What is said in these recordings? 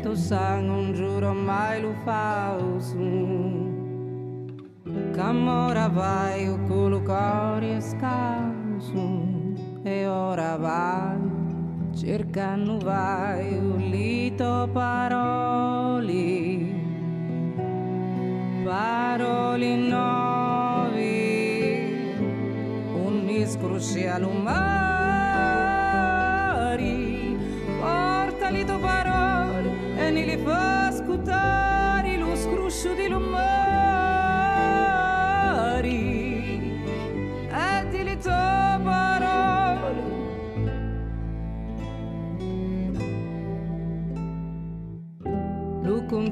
vento sa non giuro mai lo fa su. Camora vai o colo cori scauso e ora vai cercando vai un lito paroli. Paroli nuovi un discorso all'umari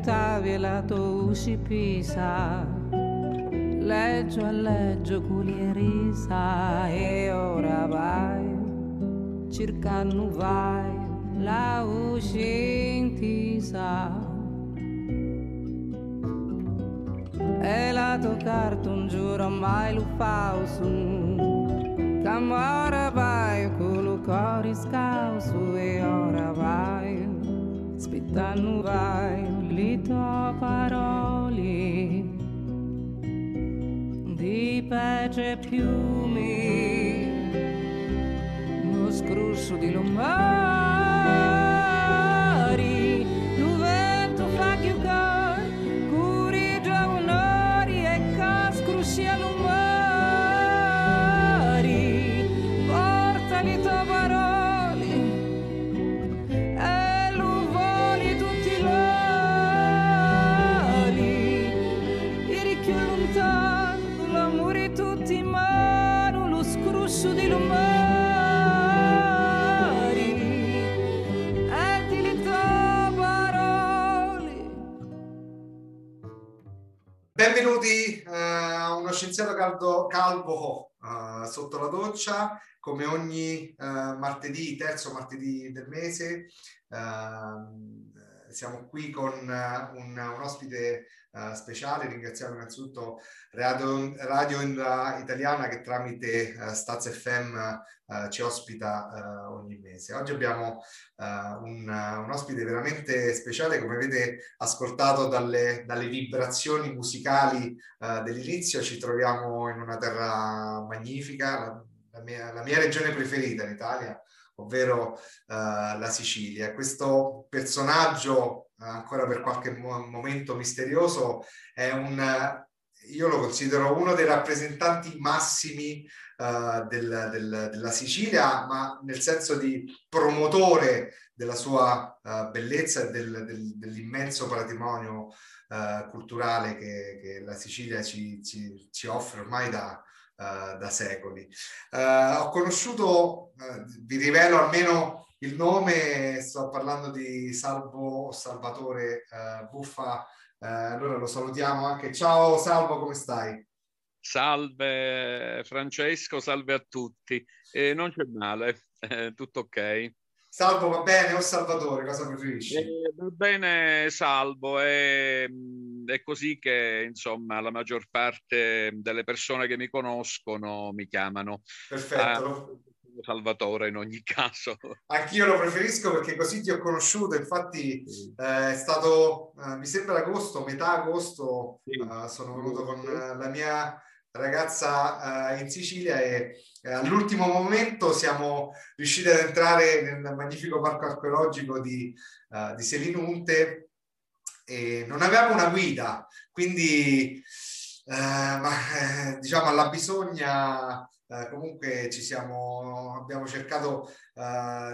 Lu contavi la tua uscipisa Leggio a leggio culierisa E ora vai Cercando vai La uscintisa E la tua carta un giuro mai lo falso Come ora vai con lo cuore scalzo E ora vai aspettando vai tue parole di pece piumi lo scruscio di lumari caldo- calvo eh, sotto la doccia, come ogni eh, martedì, terzo martedì del mese. eh, siamo qui con eh, un, un ospite eh, speciale. Ringraziamo innanzitutto Radio, Radio Italiana che tramite eh, Staz FM eh, ci ospita ogni mese. Oggi abbiamo un, un ospite veramente speciale, come avete ascoltato dalle, dalle vibrazioni musicali dell'inizio, ci troviamo in una terra magnifica, la, la mia, la mia regione preferita in Italia, ovvero eh, la Sicilia. Questo personaggio, ancora per qualche mo- momento misterioso, è un, io lo considero uno dei rappresentanti massimi eh, del- del- della Sicilia, ma nel senso di promotore della sua eh, bellezza e del- del- dell'immenso patrimonio eh, culturale che, che la Sicilia ci, ci- ci offre ormai da, eh, da secoli. Eh, ho conosciuto, eh, vi rivelo almeno il nome, sto parlando di Salvo Salvatore Buffa, allora lo salutiamo anche. Ciao Salvo, come stai? Salve Francesco, salve a tutti. Eh, non c'è male, tutto ok. Salvo va bene o Salvatore, cosa preferisci? Eh, va bene, salvo. È, è così che, insomma, la maggior parte delle persone che mi conoscono mi chiamano Perfetto, Ah, Salvatore in ogni caso. anch'io lo preferisco perché così ti ho conosciuto, infatti eh, è stato, eh, mi sembra agosto, metà agosto, Sì. eh, sono venuto con la mia ragazza eh, in Sicilia e eh, all'ultimo momento siamo riusciti ad entrare nel magnifico parco archeologico di, eh, di Selinunte e non avevamo una guida, quindi eh, ma, eh, diciamo alla bisogna eh, comunque ci siamo, abbiamo cercato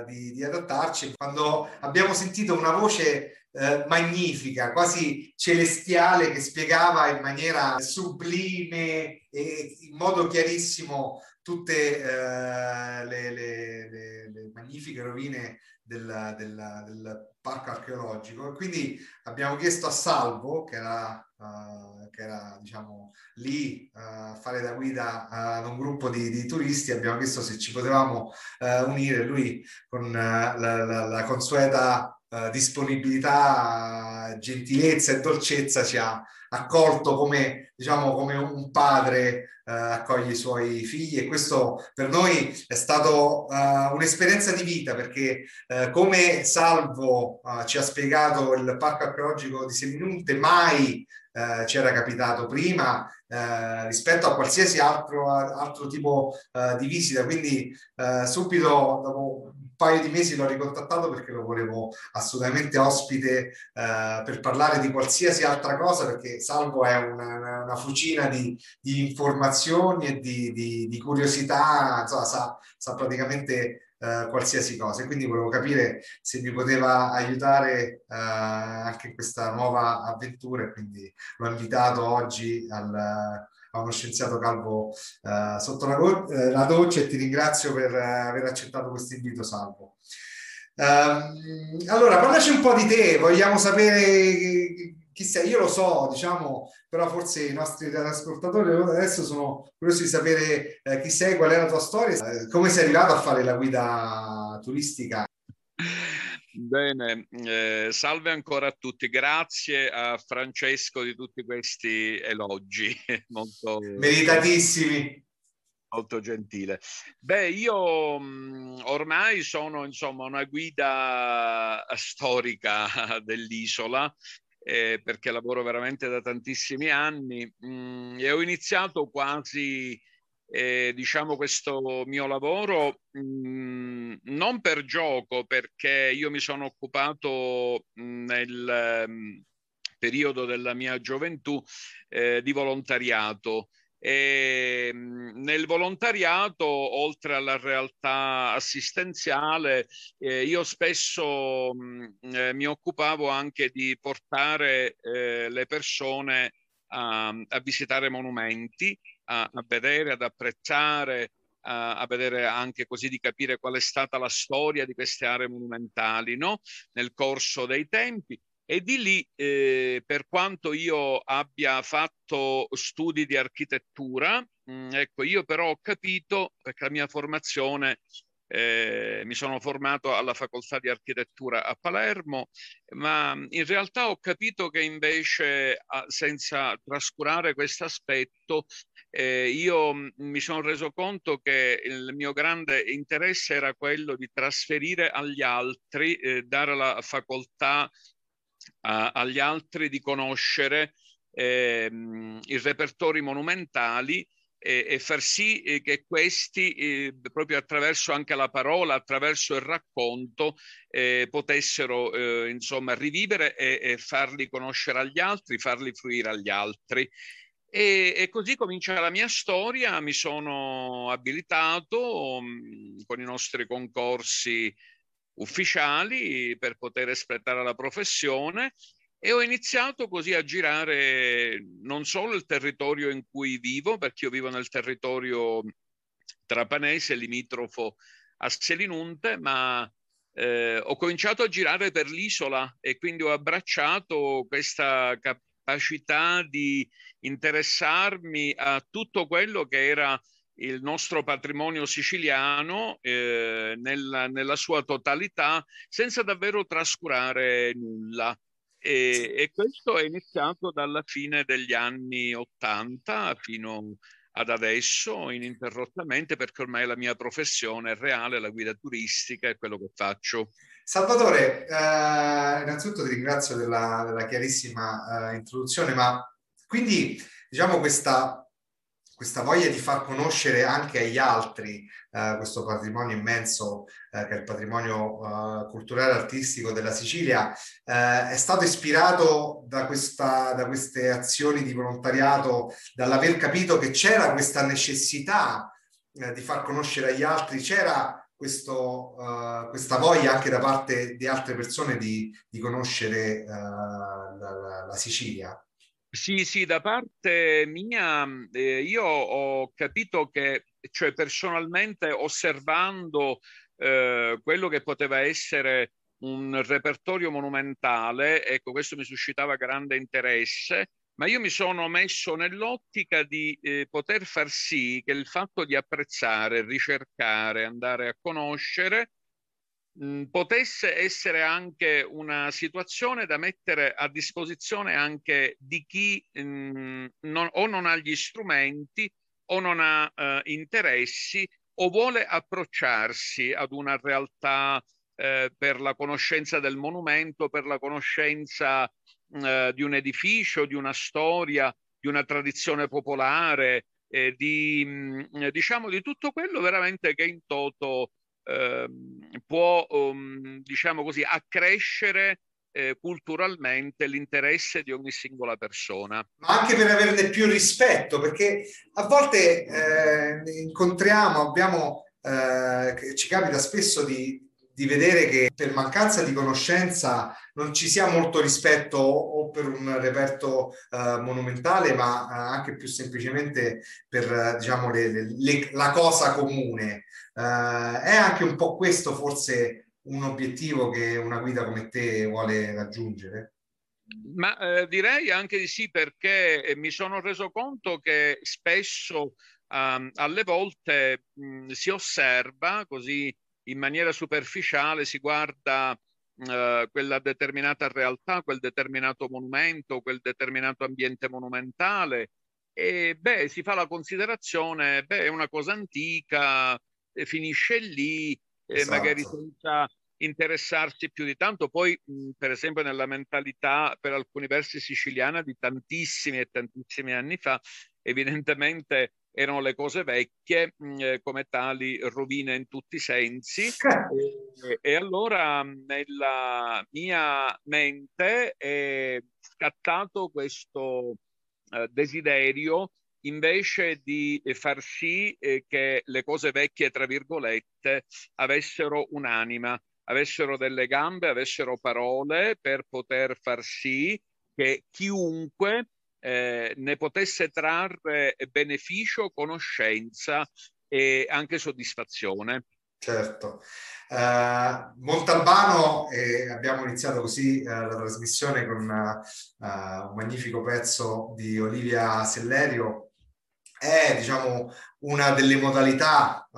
di, di adattarci. Quando abbiamo sentito una voce eh, magnifica, quasi celestiale, che spiegava in maniera sublime e in modo chiarissimo tutte eh, le, le- le- le magnifiche rovine del, del- del parco archeologico. E quindi abbiamo chiesto a Salvo, che era, eh, che era diciamo, lì eh, a fare da guida ad un gruppo di, di turisti, abbiamo chiesto se ci potevamo eh, unire lui con eh, la, la- la consueta uh, disponibilità, gentilezza e dolcezza ci ha accolto come, diciamo, come un padre uh, accoglie i suoi figli e questo per noi è stato uh, un'esperienza di vita perché come Salvo ci ha spiegato il parco archeologico di Seminunte mai eh, ci era capitato prima eh, rispetto a qualsiasi altro, altro tipo eh, di visita. Quindi eh, subito dopo paio di mesi l'ho ricontattato perché lo volevo assolutamente ospite eh, per parlare di qualsiasi altra cosa perché Salvo è una, una fucina di, di, informazioni e di, di, di curiosità, insomma, sa, sa praticamente Uh, qualsiasi cosa. E quindi volevo capire se mi poteva aiutare uh, anche in questa nuova avventura. E quindi l'ho invitato oggi al, a uno scienziato calvo uh, sotto la, la, doccia e ti ringrazio per aver accettato questo invito, Salvo. Um, allora, parlaci un po' di te, vogliamo sapere chi sei, io lo so, diciamo, però forse i nostri ascoltatori adesso sono curiosi di sapere eh, chi sei, qual è la tua storia, eh, come sei arrivato a fare la guida turistica. Bene, eh, salve ancora a tutti, grazie a Francesco di tutti questi elogi, molto meritatissimi. Molto gentile. Beh, io mh, ormai sono insomma una guida storica dell'isola eh, perché lavoro veramente da tantissimi anni mh, mm, e ho iniziato quasi, eh, diciamo, questo mio lavoro mh, mm, non per gioco, perché io mi sono occupato mh, mm, nel periodo della mia gioventù eh, di volontariato. E nel volontariato, oltre alla realtà assistenziale, eh, io spesso mh, eh, mi occupavo anche di portare eh, le persone a, a, visitare monumenti, a, a vedere, ad apprezzare, a, a, vedere anche così di capire qual è stata la storia di queste aree monumentali no? nel corso dei tempi e di lì, eh, per quanto io abbia fatto studi di architettura, mh, mm, ecco, io però ho capito, perché la mia formazione, eh, mi sono formato alla facoltà di architettura a Palermo, ma in realtà ho capito che invece, senza trascurare questo aspetto, eh, io mi sono reso conto che il mio grande interesse era quello di trasferire agli altri, eh, dare la facoltà a, agli altri di conoscere eh, i repertori monumentali e, e far sì eh, che questi, eh, proprio attraverso anche la parola, attraverso il racconto, eh, potessero eh, insomma rivivere e, e, farli conoscere agli altri, farli fruire agli altri. E, e, così comincia la mia storia, mi sono abilitato mh, mm, con i nostri concorsi ufficiali per poter espletare la professione e ho iniziato così a girare non solo il territorio in cui vivo, perché io vivo nel territorio trapanese, limitrofo a Selinunte, ma eh, ho cominciato a girare per l'isola e quindi ho abbracciato questa capacità di interessarmi a tutto quello che era il nostro patrimonio siciliano eh, nella, nella, sua totalità senza davvero trascurare nulla. E, e, questo è iniziato dalla fine degli anni Ottanta fino ad adesso ininterrottamente perché ormai la mia professione è reale, la guida turistica è quello che faccio. Salvatore, eh, innanzitutto ti ringrazio della, della chiarissima eh, introduzione, ma quindi diciamo questa questa voglia di far conoscere anche agli altri uh, questo patrimonio immenso uh, che è il patrimonio uh, culturale e artistico della Sicilia è stato ispirato da, questa, da queste azioni di volontariato, dall'aver capito che c'era questa necessità di far conoscere agli altri, c'era questo, questa voglia anche da parte di altre persone di, di conoscere la, la Sicilia. Sì, sì, da parte mia eh, io ho capito che, cioè personalmente osservando eh, quello che poteva essere un repertorio monumentale, ecco, questo mi suscitava grande interesse, ma io mi sono messo nell'ottica di eh, poter far sì che il fatto di apprezzare, ricercare, andare a conoscere mh, potesse essere anche una situazione da mettere a disposizione anche di chi mh, non, o non ha gli strumenti o non ha eh, interessi o vuole approcciarsi ad una realtà eh, per la conoscenza del monumento, per la conoscenza eh, di un edificio, di una storia, di una tradizione popolare, eh, di, mh, diciamo, di tutto quello veramente che in toto ehm, può, um, diciamo così, accrescere eh, culturalmente l'interesse di ogni singola persona. Ma anche per averne più rispetto, perché a volte eh, incontriamo, abbiamo, eh, ci capita spesso di, di vedere che per mancanza di conoscenza non ci sia molto rispetto o per un reperto uh, monumentale, ma uh, anche più semplicemente per diciamo, le, le, la cosa comune. È anche un po' questo forse un obiettivo che una guida come te vuole raggiungere? Ma eh, direi anche di sì, perché mi sono reso conto che spesso um, alle volte mh, si osserva così in maniera superficiale si guarda eh, quella determinata realtà, quel determinato monumento, quel determinato ambiente monumentale e beh, si fa la considerazione, beh, è una cosa antica, finisce lì, esatto. magari senza interessarsi più di tanto. Poi, mh, per esempio, nella mentalità per alcuni versi siciliana di tantissimi e tantissimi anni fa, evidentemente erano le cose vecchie, mh, eh, come tali rovine in tutti i sensi. e, e, allora nella mia mente è scattato questo eh, desiderio invece di far sì eh, che le cose vecchie, tra virgolette, avessero un'anima, avessero delle gambe, avessero parole per poter far sì che chiunque eh, ne potesse trarre beneficio, conoscenza e anche soddisfazione. Certo. Uh, Montalbano, eh, abbiamo iniziato così uh, la trasmissione con uh, un magnifico pezzo di Olivia Sellerio, è diciamo una delle modalità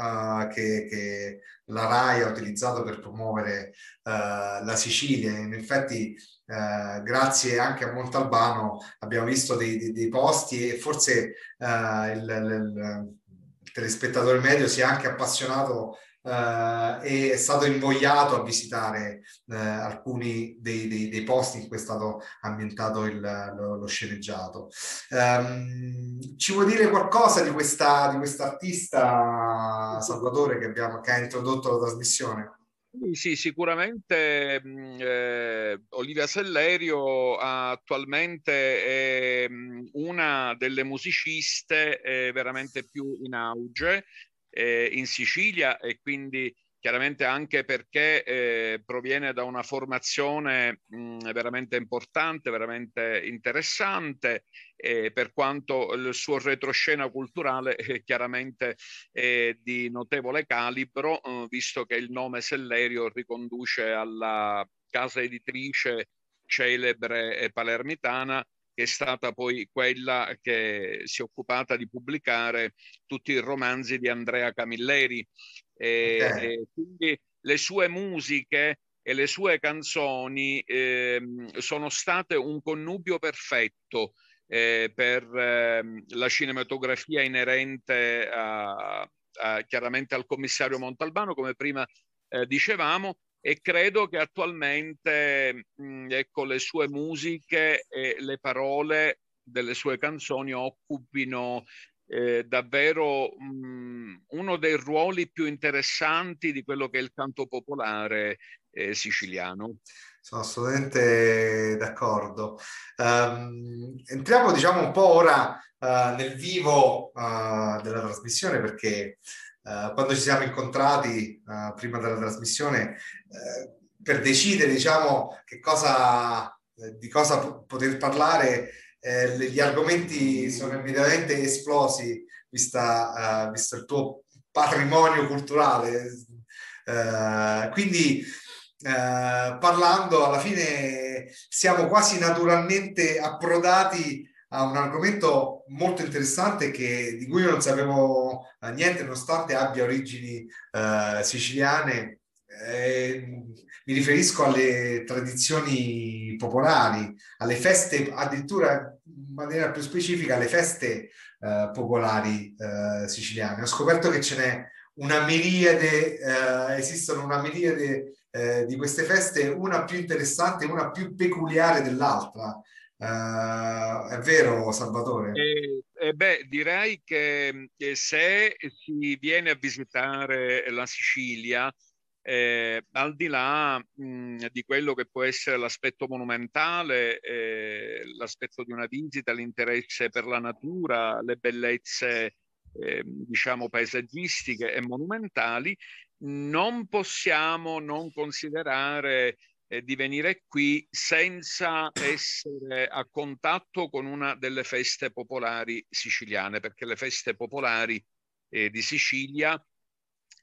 che, che, la RAI ha utilizzato per promuovere la Sicilia. In effetti eh, grazie anche a Montalbano abbiamo visto dei, dei, dei posti e forse il, il, il, telespettatore medio si è anche appassionato eh, e è stato invogliato a visitare eh, alcuni dei, dei, posti in cui è stato ambientato il, lo, lo, sceneggiato. Um, ci vuoi dire qualcosa di questa di quest'artista Salvatore che, abbiamo, che ha introdotto la trasmissione? Sì, sicuramente eh, Olivia Sellerio attualmente è una delle musiciste eh, veramente più in auge eh, in Sicilia e quindi chiaramente anche perché eh, proviene da una formazione mh, veramente importante, veramente interessante, eh, per quanto il suo retroscena culturale è chiaramente è di notevole calibro, eh, visto che il nome Sellerio riconduce alla casa editrice celebre palermitana che è stata poi quella che si è occupata di pubblicare tutti i romanzi di Andrea Camilleri. E, okay. e quindi le sue musiche e le sue canzoni eh, sono state un connubio perfetto eh, per eh, la cinematografia inerente a, a, chiaramente al commissario Montalbano, come prima eh, dicevamo, e credo che attualmente mh, ecco, le sue musiche e le parole delle sue canzoni occupino eh, davvero mh, uno dei ruoli più interessanti di quello che è il canto popolare eh, siciliano. Sono assolutamente d'accordo. Um, entriamo diciamo un po' ora uh, nel vivo uh, della trasmissione perché uh, quando ci siamo incontrati prima della trasmissione per decidere diciamo che cosa, di cosa poter parlare eh, gli argomenti sono immediatamente esplosi vista, uh, visto il tuo patrimonio culturale. Uh, quindi uh, parlando alla fine siamo quasi naturalmente approdati a un argomento molto interessante che, di cui io non sapevo niente nonostante abbia origini siciliane eh, mi riferisco alle tradizioni popolari, alle feste, addirittura in maniera più specifica alle feste eh, popolari eh, siciliane. Ho scoperto che ce n'è una miriade, eh, esistono una miriade eh, di queste feste, una più interessante, una più peculiare dell'altra. Uh, è vero, Salvatore? Eh, eh beh, direi che se si viene a visitare la Sicilia, eh, al di là mh, di quello che può essere l'aspetto monumentale, eh, l'aspetto di una visita, l'interesse per la natura, le bellezze eh, diciamo paesaggistiche e monumentali, non possiamo non considerare eh, di venire qui senza essere a contatto con una delle feste popolari siciliane, perché le feste popolari eh, di Sicilia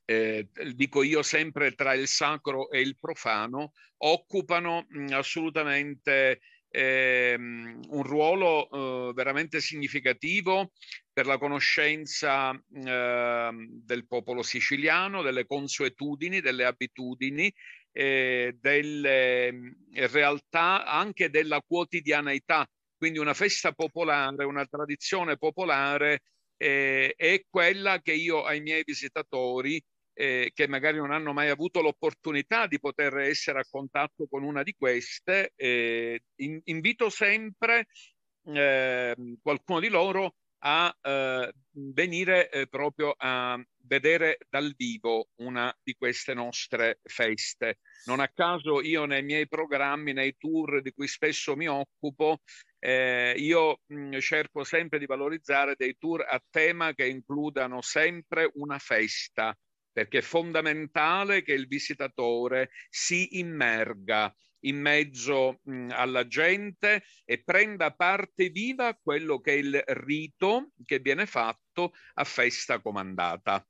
eh, dico io sempre tra il sacro e il profano, occupano mh, mm, assolutamente eh, un ruolo eh, veramente significativo per la conoscenza eh, del popolo siciliano, delle consuetudini, delle abitudini, eh, delle mm, realtà, anche della quotidianità. Quindi una festa popolare, una tradizione popolare eh, è quella che io ai miei visitatori eh, che magari non hanno mai avuto l'opportunità di poter essere a contatto con una di queste, eh, in, invito sempre eh, qualcuno di loro a eh, venire eh, proprio a vedere dal vivo una di queste nostre feste. Non a caso io nei miei programmi, nei tour di cui spesso mi occupo, eh, io mh, cerco sempre di valorizzare dei tour a tema che includano sempre una festa, perché è fondamentale che il visitatore si immerga in mezzo mh, alla gente e prenda parte viva a quello che è il rito che viene fatto a festa comandata.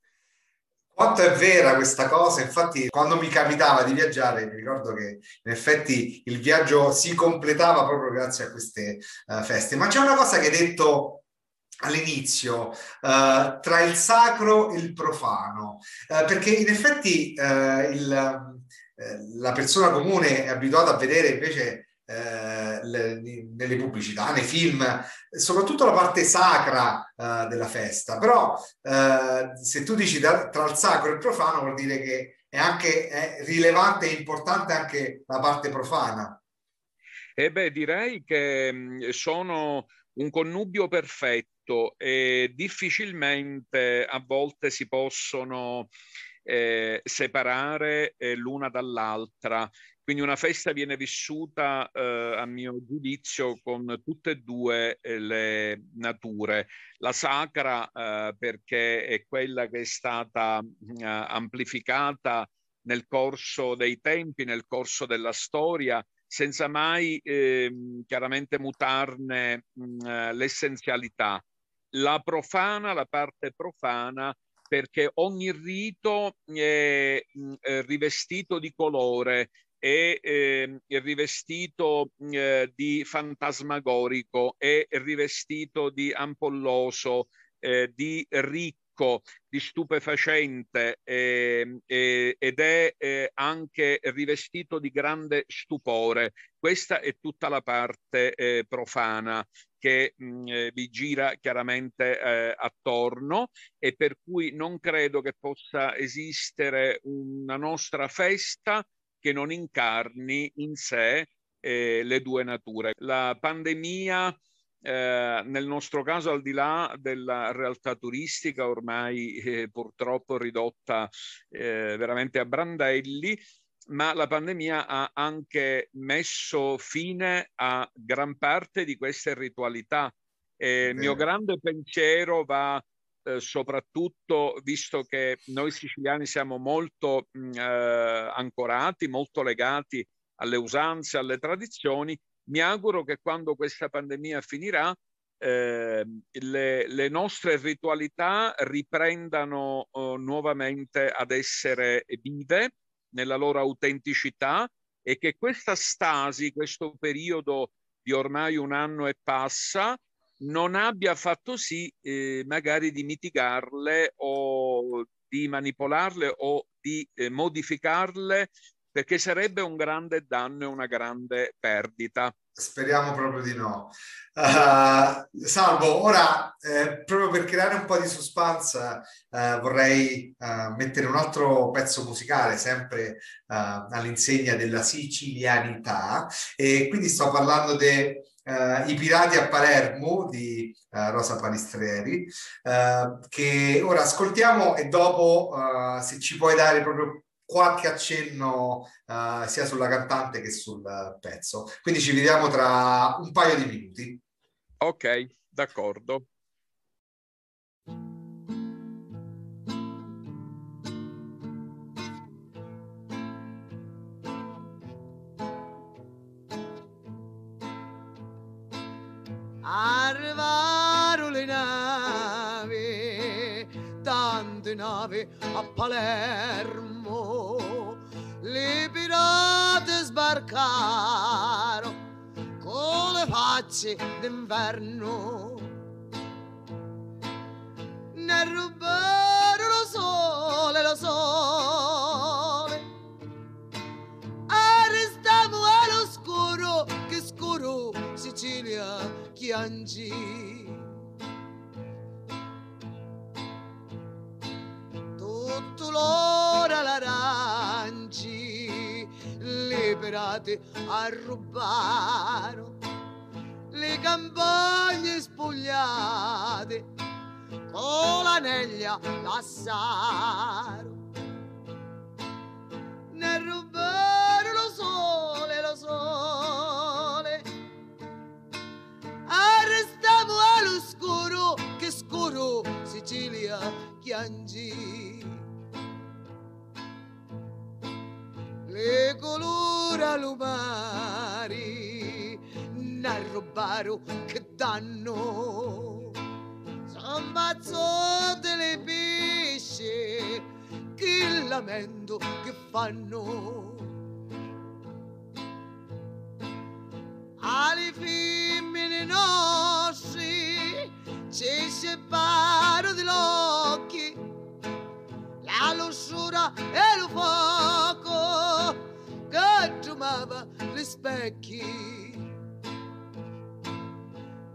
Quanto è vera questa cosa, infatti quando mi capitava di viaggiare mi ricordo che in effetti il viaggio si completava proprio grazie a queste uh, feste, ma c'è una cosa che hai detto all'inizio uh, tra il sacro e il profano, uh, perché in effetti uh, il, la persona comune è abituata a vedere invece le, nelle pubblicità, nei film, soprattutto la parte sacra della festa, però se tu dici da, tra il sacro e il profano vuol dire che è anche è rilevante e importante anche la parte profana. Eh beh, direi che sono un connubio perfetto e difficilmente a volte si possono eh, separare eh, l'una dall'altra. Quindi una festa viene vissuta, eh, a mio giudizio, con tutte e due eh, le nature. La sacra eh, perché è quella che è stata eh, amplificata nel corso dei tempi, nel corso della storia, senza mai ehm, chiaramente mutarne mh, l'essenzialità la profana, la parte profana, perché ogni rito è, è rivestito di colore, è, è rivestito eh, di fantasmagorico, è rivestito di ampolloso, eh, di ricco, di stupefacente eh, ed è eh, anche rivestito di grande stupore. Questa è tutta la parte eh, profana che mh, mm, eh, vi gira chiaramente eh, attorno e per cui non credo che possa esistere una nostra festa che non incarni in sé eh, le due nature. La pandemia eh, nel nostro caso, al di là della realtà turistica ormai eh, purtroppo ridotta eh, veramente a brandelli, ma la pandemia ha anche messo fine a gran parte di queste ritualità. E il mio grande pensiero va eh, soprattutto, visto che noi siciliani siamo molto mh, mm, eh, ancorati, molto legati alle usanze, alle tradizioni, mi auguro che quando questa pandemia finirà, eh, le, le, nostre ritualità riprendano oh, nuovamente ad essere vive nella loro autenticità e che questa stasi, questo periodo di ormai un anno e passa, non abbia fatto sì eh, magari di mitigarle o di manipolarle o di eh, modificarle perché sarebbe un grande danno e una grande perdita. Speriamo proprio di no. Uh, salvo, ora eh, proprio per creare un po' di suspense uh, vorrei uh, mettere un altro pezzo musicale sempre all'insegna della sicilianità e quindi sto parlando dei Pirati a Palermo di Rosa Palistreri che ora ascoltiamo e dopo se ci puoi dare proprio qualche accenno uh, sia sulla cantante che sul pezzo. Quindi ci vediamo tra un paio di minuti. Ok, d'accordo. Arrivarono le navi, tante navi a Palermo le pirate sbarcarono con le facce d'inverno. Ne rubarono lo sole, lo sole. Arrestiamo all'oscuro, che scuro Sicilia chiangi. Tutto l'ora liberate a rubare. Le campagne spogliate con l'aneglia l'assaro ne rubare lo sole lo sole. Arrestiamo all'oscuro che scuro Sicilia chiangi colore lumari n'arrobaro che danno. S'ammazzote le pesce che lamento che fanno. Alle femmine nostre ci separo di occhi la lusura e lo fuoco specchi.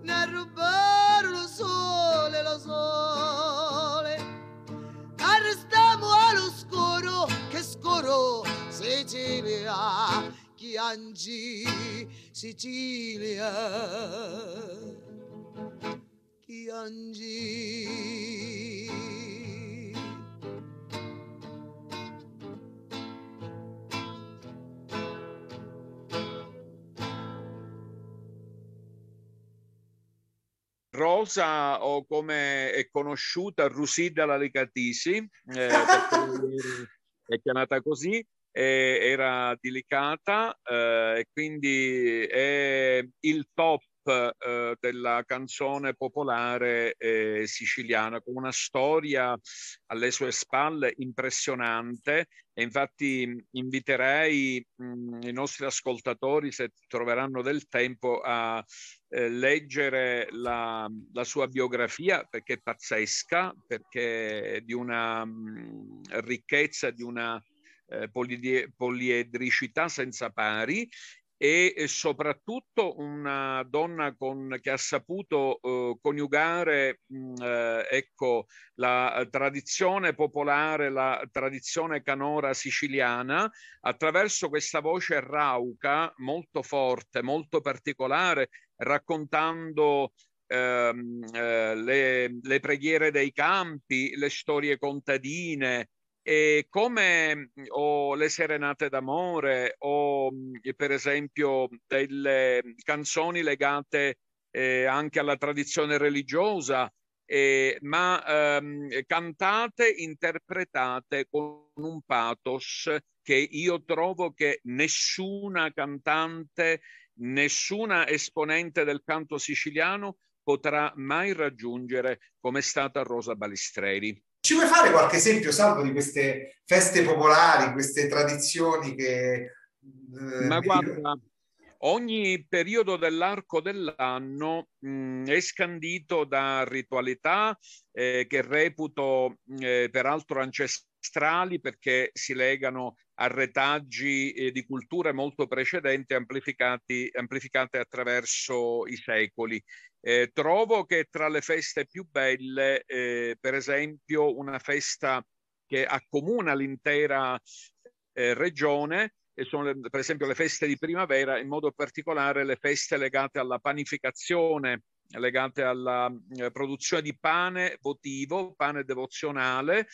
Ne rubare lo sole, lo sole, arrestiamo all'oscuro che scuro Sicilia, Chiangi, Sicilia, Chiangi. Rosa o come è conosciuta Rusida Lalicatisi, eh, è chiamata così, eh, era delicata eh, e quindi è il top eh, della canzone popolare eh, siciliana, con una storia alle sue spalle impressionante. E infatti inviterei mh, i nostri ascoltatori, se troveranno del tempo, a eh, leggere la, la, sua biografia perché è pazzesca, perché è di una mh, ricchezza, di una eh, poliedricità senza pari e soprattutto una donna con, che ha saputo eh, coniugare mh, eh, ecco, la tradizione popolare, la tradizione canora siciliana attraverso questa voce rauca molto forte, molto particolare, raccontando ehm, eh, le, le preghiere dei campi, le storie contadine, e come o le serenate d'amore o per esempio delle canzoni legate eh, anche alla tradizione religiosa, eh, ma ehm, cantate, interpretate con un pathos che io trovo che nessuna cantante, nessuna esponente del canto siciliano potrà mai raggiungere come è stata Rosa Balistreri. Ci vuoi fare qualche esempio, Salvo, di queste feste popolari, queste tradizioni che... Eh, Ma guarda, ogni periodo dell'arco dell'anno mh, mm, è scandito da ritualità eh, che reputo eh, peraltro ancestrali perché si legano a retaggi eh, di culture molto precedenti amplificati, amplificate attraverso i secoli. Eh, trovo che tra le feste più belle, eh, per esempio, una festa che accomuna l'intera eh, regione, e sono le, per esempio le feste di primavera, in modo particolare le feste legate alla panificazione, legate alla eh, produzione di pane votivo, pane devozionale,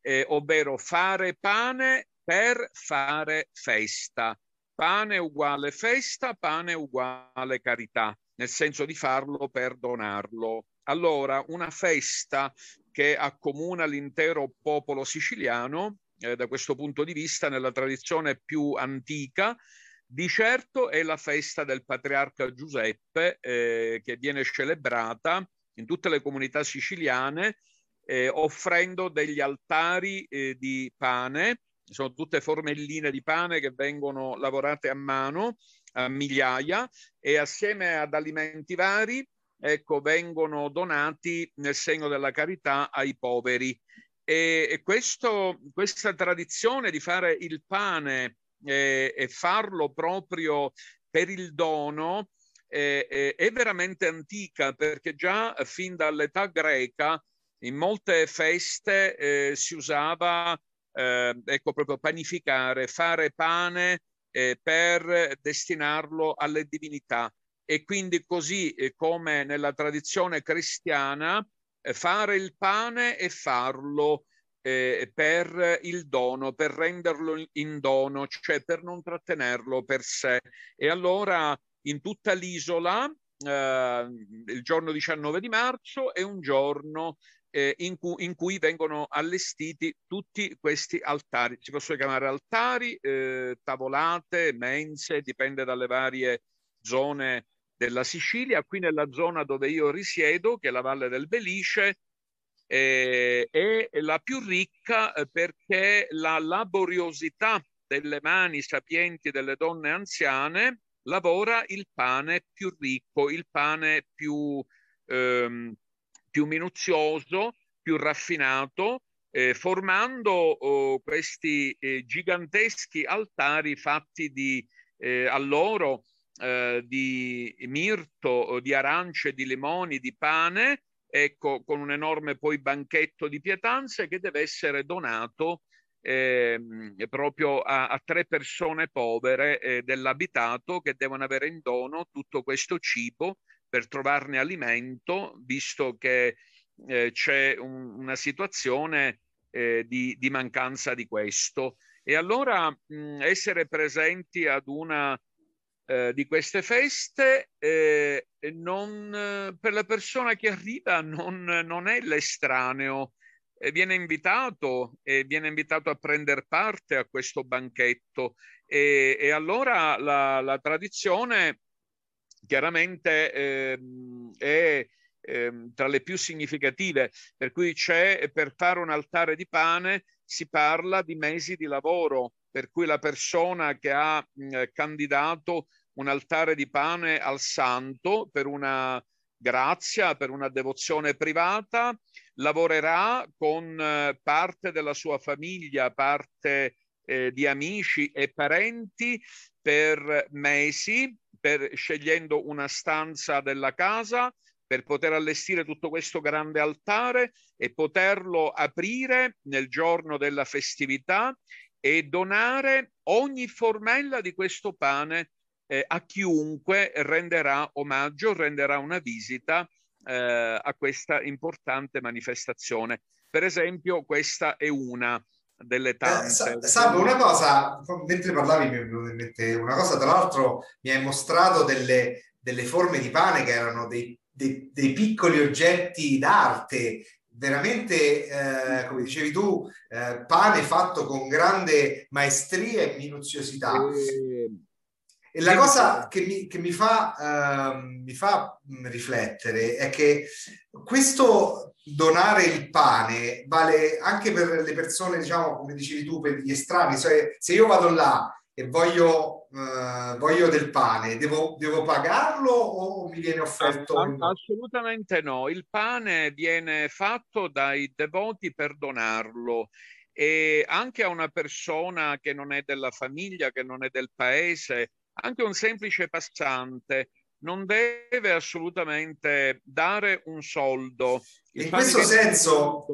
eh, ovvero fare pane per fare festa. Pane uguale festa, pane uguale carità, nel senso di farlo per donarlo. Allora, una festa che accomuna l'intero popolo siciliano, eh, da questo punto di vista, nella tradizione più antica, di certo è la festa del patriarca Giuseppe, eh, che viene celebrata in tutte le comunità siciliane, eh, offrendo degli altari eh, di pane sono tutte formelline di pane che vengono lavorate a mano a migliaia e assieme ad alimenti vari ecco, vengono donati nel segno della carità ai poveri. E, e questo, questa tradizione di fare il pane eh, e farlo proprio per il dono eh, eh, è veramente antica perché già fin dall'età greca in molte feste eh, si usava eh, ecco proprio panificare, fare pane eh, per destinarlo alle divinità. E quindi così eh, come nella tradizione cristiana, eh, fare il pane e farlo eh, per il dono, per renderlo in dono, cioè per non trattenerlo per sé. E allora in tutta l'isola, eh, il giorno 19 di marzo è un giorno eh, in, cu- in, cui vengono allestiti tutti questi altari. Si possono chiamare altari, eh, tavolate, mense, dipende dalle varie zone della Sicilia. Qui nella zona dove io risiedo, che è la Valle del Belice, eh, è la più ricca eh, perché la laboriosità delle mani sapienti delle donne anziane lavora il pane più ricco, il pane più ehm, più minuzioso, più raffinato, eh, formando oh, questi eh, giganteschi altari fatti di eh, alloro eh, di mirto, di arance, di limoni, di pane, ecco, con un enorme poi banchetto di pietanze che deve essere donato eh, proprio a, a, tre persone povere eh, dell'abitato che devono avere in dono tutto questo cibo per trovarne alimento, visto che eh, c'è un, una situazione eh, di, di, mancanza di questo. E allora mh, essere presenti ad una eh, di queste feste eh, non, per la persona che arriva non, non è l'estraneo, viene invitato e viene invitato a prendere parte a questo banchetto e, e allora la, la tradizione chiaramente ehm, è ehm, tra le più significative, per cui c'è per fare un altare di pane si parla di mesi di lavoro, per cui la persona che ha mh, candidato un altare di pane al santo per una grazia, per una devozione privata, lavorerà con eh, parte della sua famiglia, parte eh, di amici e parenti per mesi per, scegliendo una stanza della casa per poter allestire tutto questo grande altare e poterlo aprire nel giorno della festività e donare ogni formella di questo pane eh, a chiunque renderà omaggio, renderà una visita eh, a questa importante manifestazione. Per esempio, questa è una delle eh, tante. Eh, Salvo, una cosa, mentre parlavi mi è venuta in mente una cosa, tra l'altro mi hai mostrato delle, delle forme di pane che erano dei, dei, dei piccoli oggetti d'arte, veramente, eh, come dicevi tu, eh, pane fatto con grande maestria e minuziosità. E, e la cosa che mi, che mi fa, uh, mi fa riflettere è che questo donare il pane vale anche per le persone, diciamo, come dicevi tu, per gli estranei. Cioè, se io vado là e voglio, uh, voglio del pane, devo, devo, pagarlo o mi viene offerto? Assolutamente no. Il pane viene fatto dai devoti per donarlo e anche a una persona che non è della famiglia, che non è del paese, anche un semplice passante, non deve assolutamente dare un soldo. In questo senso...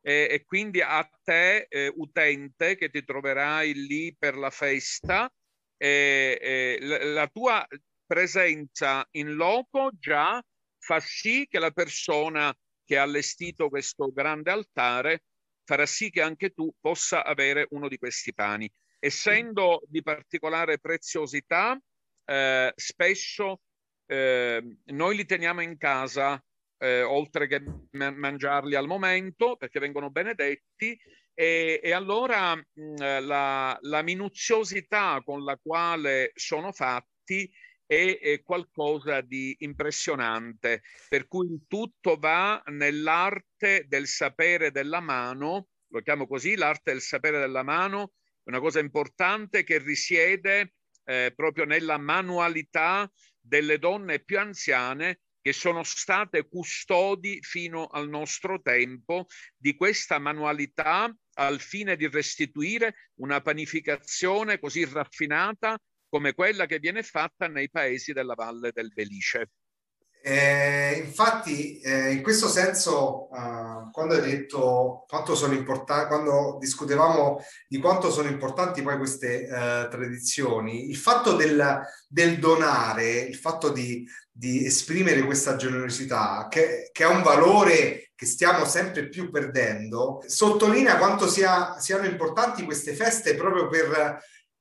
E, e, quindi a te, eh, utente, che ti troverai lì per la festa, eh, eh, la, tua presenza in loco già fa sì che la persona che ha allestito questo grande altare farà sì che anche tu possa avere uno di questi pani. Essendo di particolare preziosità, eh, spesso eh, noi li teniamo in casa, eh, oltre che ma- mangiarli al momento, perché vengono benedetti, e, e allora mh, la, la minuziosità con la quale sono fatti è, è, qualcosa di impressionante, per cui il tutto va nell'arte del sapere della mano, lo chiamo così, l'arte del sapere della mano, una cosa importante che risiede eh, proprio nella manualità delle donne più anziane che sono state custodi fino al nostro tempo di questa manualità al fine di restituire una panificazione così raffinata come quella che viene fatta nei paesi della Valle del Belice. Eh, infatti, eh, in questo senso, uh, quando hai detto quanto sono importanti, quando discutevamo di quanto sono importanti poi queste uh, tradizioni, il fatto del, del, donare, il fatto di, di esprimere questa generosità, che, che, è un valore che stiamo sempre più perdendo, sottolinea quanto sia, siano importanti queste feste proprio per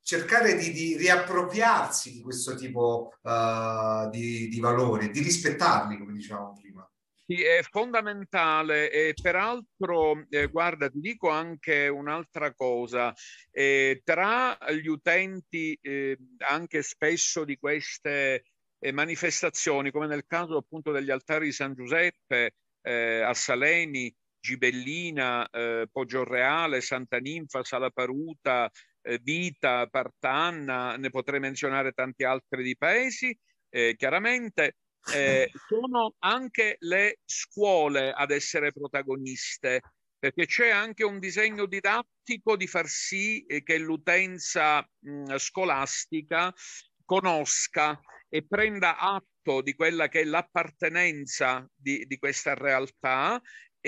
cercare di, di riappropriarsi di questo tipo uh, di, di valori, di rispettarli, come dicevamo prima. Sì, è fondamentale e peraltro, eh, guarda, ti dico anche un'altra cosa, eh, tra gli utenti eh, anche spesso di queste eh, manifestazioni, come nel caso appunto degli altari di San Giuseppe eh, a Saleni, Gibellina, eh, Reale, Santa Ninfa, Sala Paruta, Vita, Partanna, ne potrei menzionare tanti altri di paesi, eh, chiaramente. Eh, sono anche le scuole ad essere protagoniste, perché c'è anche un disegno didattico di far sì che l'utenza mh, scolastica conosca e prenda atto di quella che è l'appartenenza di, di questa realtà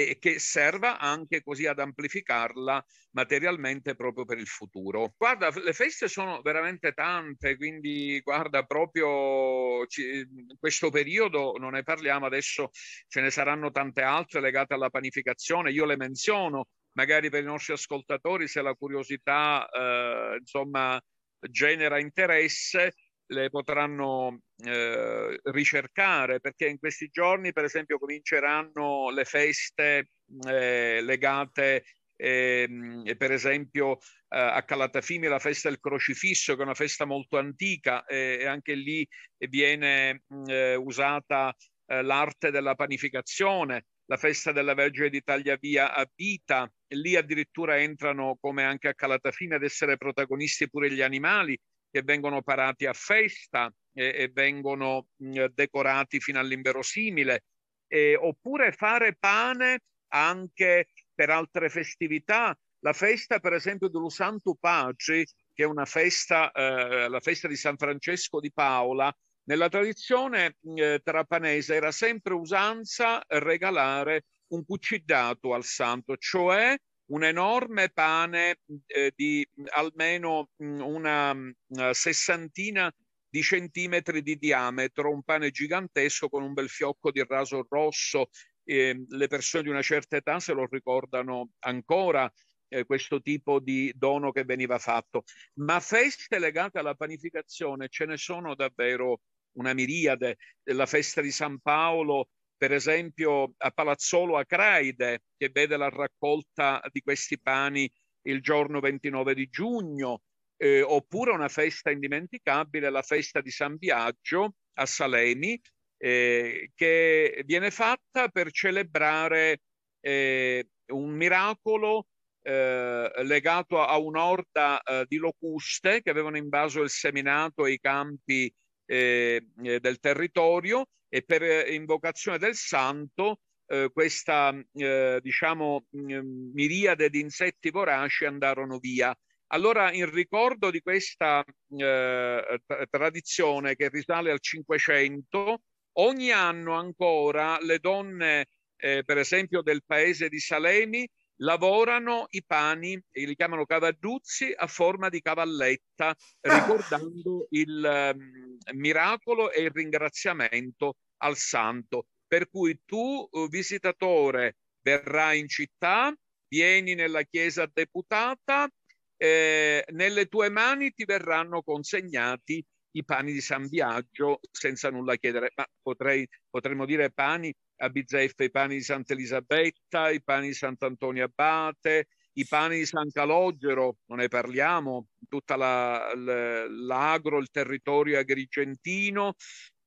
e che serva anche così ad amplificarla materialmente proprio per il futuro. Guarda, le feste sono veramente tante, quindi guarda proprio in questo periodo non ne parliamo adesso, ce ne saranno tante altre legate alla panificazione, io le menziono magari per i nostri ascoltatori se la curiosità eh, insomma genera interesse le potranno eh, ricercare perché in questi giorni per esempio cominceranno le feste eh, legate eh, per esempio eh, a Calatafimi la festa del crocifisso che è una festa molto antica e anche lì viene eh, usata eh, l'arte della panificazione la festa della Vergine d'Italia via a vita lì addirittura entrano come anche a Calatafimi ad essere protagonisti pure gli animali che vengono parati a festa e, e vengono mh, decorati fino all'inverosimile, eh, oppure fare pane anche per altre festività. La festa, per esempio, dello Santo Pace, che è una festa, eh, la festa di San Francesco di Paola, nella tradizione eh, trapanese era sempre usanza regalare un cuccidato al santo, cioè un enorme pane eh, di almeno mm, una, una sessantina di centimetri di diametro, un pane gigantesco con un bel fiocco di raso rosso. Eh, le persone di una certa età se lo ricordano ancora eh, questo tipo di dono che veniva fatto. Ma feste legate alla panificazione ce ne sono davvero una miriade. La festa di San Paolo per esempio a Palazzolo Acraide, che vede la raccolta di questi pani il giorno 29 di giugno, eh, oppure una festa indimenticabile, la festa di San Biagio a Salemi, eh, che viene fatta per celebrare eh, un miracolo eh, legato a un'orda eh, di locuste che avevano invaso il seminato e i campi eh, del territorio e per invocazione del santo eh, questa, eh, diciamo, mm, miriade di insetti voraci andarono via. Allora, in ricordo di questa eh, tradizione che risale al Cinquecento, ogni anno ancora le donne, eh, per esempio del paese di Salemi, lavorano i pani, li chiamano cavaduzzi, a forma di cavalletta, ricordando il um, miracolo e il ringraziamento al santo. Per cui tu, uh, visitatore, verrai in città, vieni nella chiesa deputata, eh, nelle tue mani ti verranno consegnati i pani di San Biagio senza nulla chiedere, ma potrei, potremmo dire pani a Bizzeffa, i pani di Santa Elisabetta, i pani di Sant'Antonio Abate, i pani di San Calogero, non ne parliamo, tutta la, l'agro, il territorio agrigentino,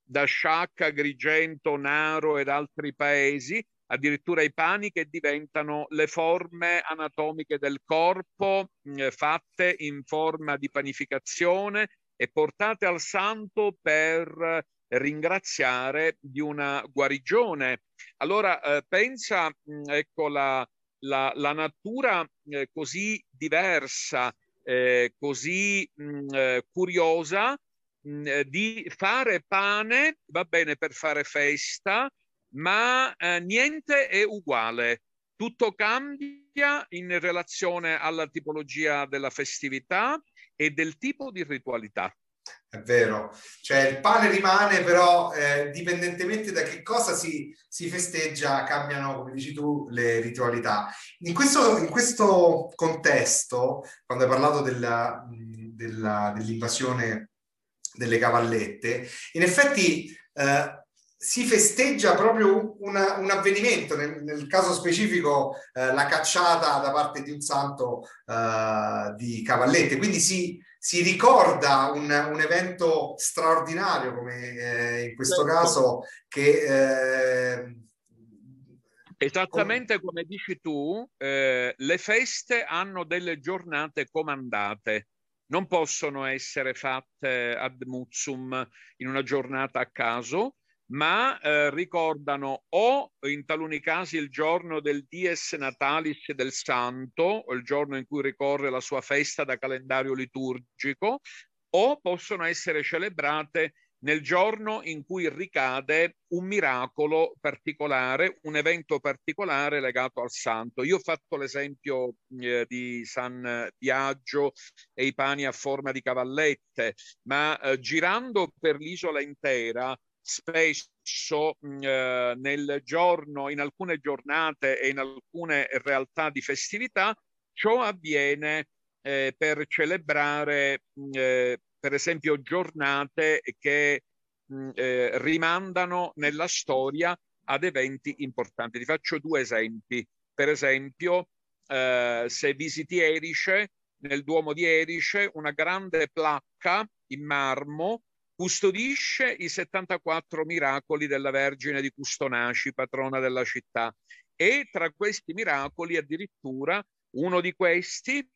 da Sciacca, Agrigento, Naro ed altri paesi, addirittura i pani che diventano le forme anatomiche del corpo eh, fatte in forma di panificazione e portate al santo per ringraziare di una guarigione. Allora eh, pensa, mh, ecco, la, la, la natura eh, così diversa, eh, così mh, eh, curiosa mh, di fare pane, va bene per fare festa, ma eh, niente è uguale. Tutto cambia in relazione alla tipologia della festività e del tipo di ritualità. È vero, cioè il pane rimane, però eh, dipendentemente da che cosa si, si, festeggia, cambiano, come dici tu, le ritualità. In questo, in questo contesto, quando hai parlato della, della, dell'invasione delle cavallette, in effetti eh, si festeggia proprio una, un avvenimento, nel, nel caso specifico eh, la cacciata da parte di un santo eh, di cavallette, quindi si, si ricorda un, un, evento straordinario come eh, in questo certo. caso che... Eh, Esattamente come dici tu, eh, le feste hanno delle giornate comandate non possono essere fatte ad muzzum in una giornata a caso, ma eh, ricordano o in taluni casi il giorno del dies natalis del santo, il giorno in cui ricorre la sua festa da calendario liturgico, o possono essere celebrate nel giorno in cui ricade un miracolo particolare, un evento particolare legato al santo. Io ho fatto l'esempio eh, di San Biagio e i pani a forma di cavallette, ma eh, girando per l'isola intera spesso eh, nel giorno, in alcune giornate e in alcune realtà di festività, ciò avviene eh, per celebrare eh, per esempio giornate che mh, eh, rimandano nella storia ad eventi importanti. Ti faccio due esempi. Per esempio, eh, se visiti Erice, nel Duomo di Erice, una grande placca in marmo custodisce i 74 miracoli della Vergine di Custonaci, patrona della città. E tra questi miracoli addirittura uno di questi,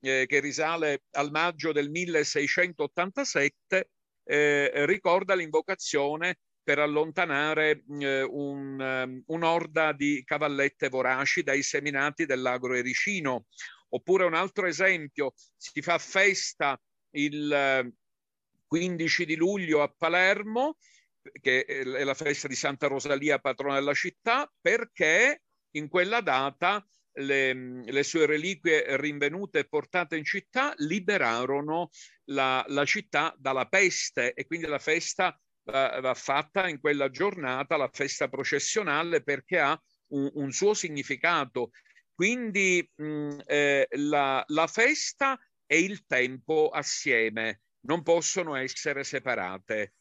eh, che risale al maggio del 1687, eh, ricorda l'invocazione per allontanare eh, un, un'orda di cavallette voraci dai seminati dell'agro ericino. Oppure un altro esempio, si fa festa il 15 di luglio a Palermo, che è la festa di Santa Rosalia, patrona della città, perché in quella data le, le, sue reliquie rinvenute e portate in città liberarono la, la città dalla peste e quindi la festa va, va, fatta in quella giornata, la festa processionale, perché ha un, un suo significato. Quindi mh, eh, la, la festa e il tempo assieme non possono essere separate.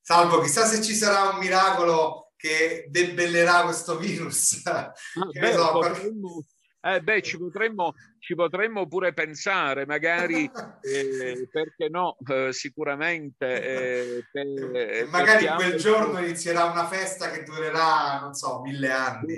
Salvo, chissà se ci sarà un miracolo che debellerà questo virus. Ah, beh, so, potremmo, eh, beh, ci potremmo, ci potremmo pure pensare, magari, eh, perché no, eh, sicuramente. Eh, per, magari per quel giorno inizierà una festa che durerà, non so, mille anni.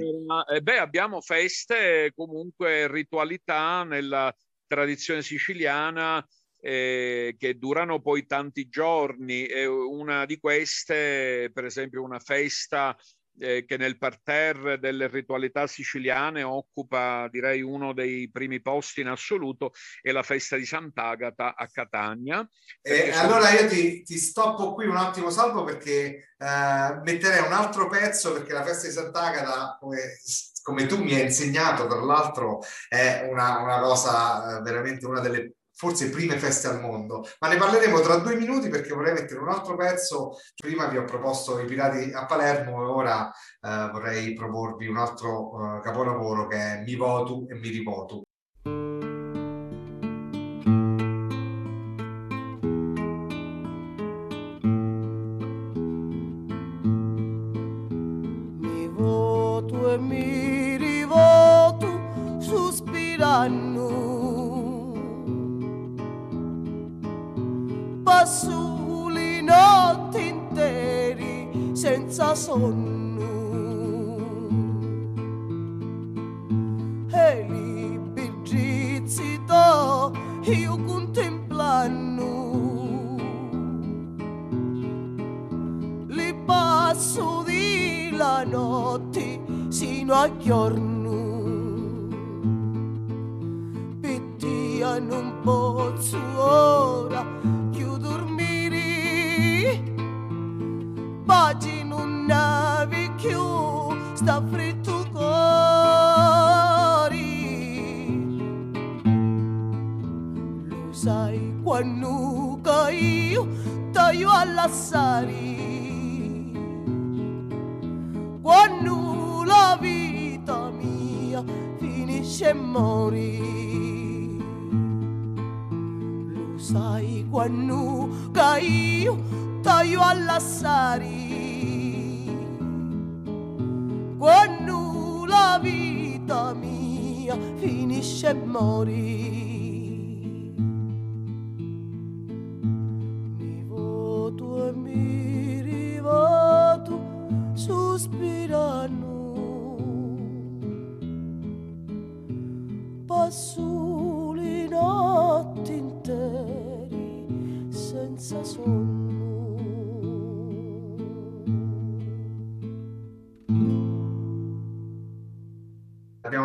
Eh, beh, abbiamo feste, comunque ritualità nella tradizione siciliana eh, che durano poi tanti giorni. E una di queste, per esempio, una festa eh, che nel parterre delle ritualità siciliane occupa direi uno dei primi posti in assoluto è la festa di Sant'Agata a Catania. E sono... allora io ti, ti, stoppo qui un attimo salvo perché eh, metterei un altro pezzo perché la festa di Sant'Agata come, come tu mi hai insegnato tra l'altro è una, una cosa eh, veramente una delle forse prime feste al mondo, ma ne parleremo tra due minuti perché vorrei mettere un altro pezzo. Prima vi ho proposto i Pirati a Palermo e ora eh, vorrei proporvi un altro eh, capolavoro che è Mi voto e mi rivoto. Quando io taglio alla sari quando la vita mia finisce e morì. Mi voto e mi rivoto sospirando. Passo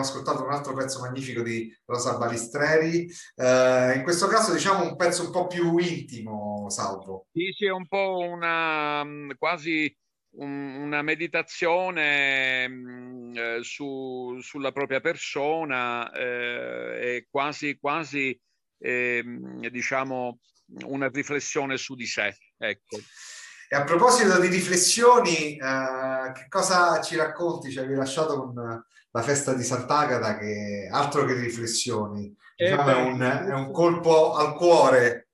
ascoltato un altro pezzo magnifico di Rosa Balistreri, eh, in questo caso diciamo un pezzo un po' più intimo, Salvo. Sì, sì, è un po' una mm, quasi una meditazione mm, eh, su, sulla propria persona eh, e quasi, quasi eh, diciamo una riflessione su di sé. Ecco. E a proposito di riflessioni, eh, che cosa ci racconti? Ci avevi lasciato con la festa di Sant'Agata che altro che riflessioni, eh diciamo, è, un, è un colpo al cuore.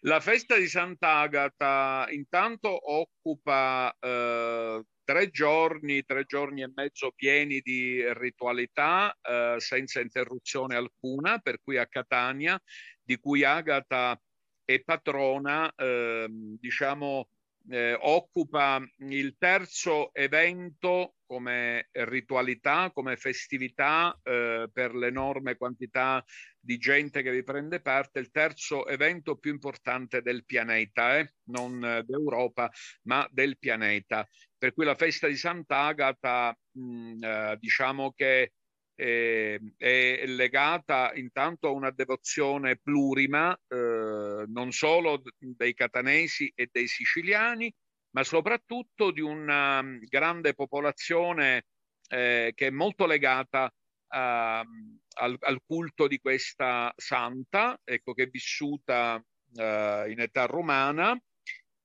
La festa di Sant'Agata intanto occupa eh, tre giorni, tre giorni e mezzo pieni di ritualità eh, senza interruzione alcuna, per cui a Catania, di cui Agata è patrona, eh, diciamo, eh, occupa il terzo evento come ritualità, come festività eh, per l'enorme quantità di gente che vi prende parte, il terzo evento più importante del pianeta, eh? non d'Europa, ma del pianeta. Per cui la festa di Sant'Agata, mh, eh, diciamo che eh, è legata intanto a una devozione plurima, eh, non solo dei catanesi e dei siciliani, ma soprattutto di una mm, grande popolazione eh, che è molto legata a, al, al, culto di questa santa, ecco, che è vissuta eh, in età romana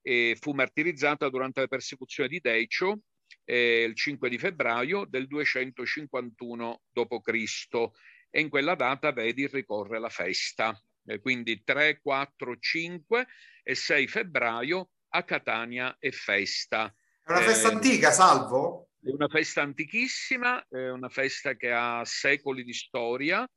e fu martirizzata durante la persecuzione di Decio eh, il 5 di febbraio del 251 d.C. e in quella data vedi ricorre la festa. Quindi 3, 4, 5 e 6 febbraio a Catania è festa. È una festa eh, antica, Salvo? È una festa antichissima, è una festa che ha secoli di storia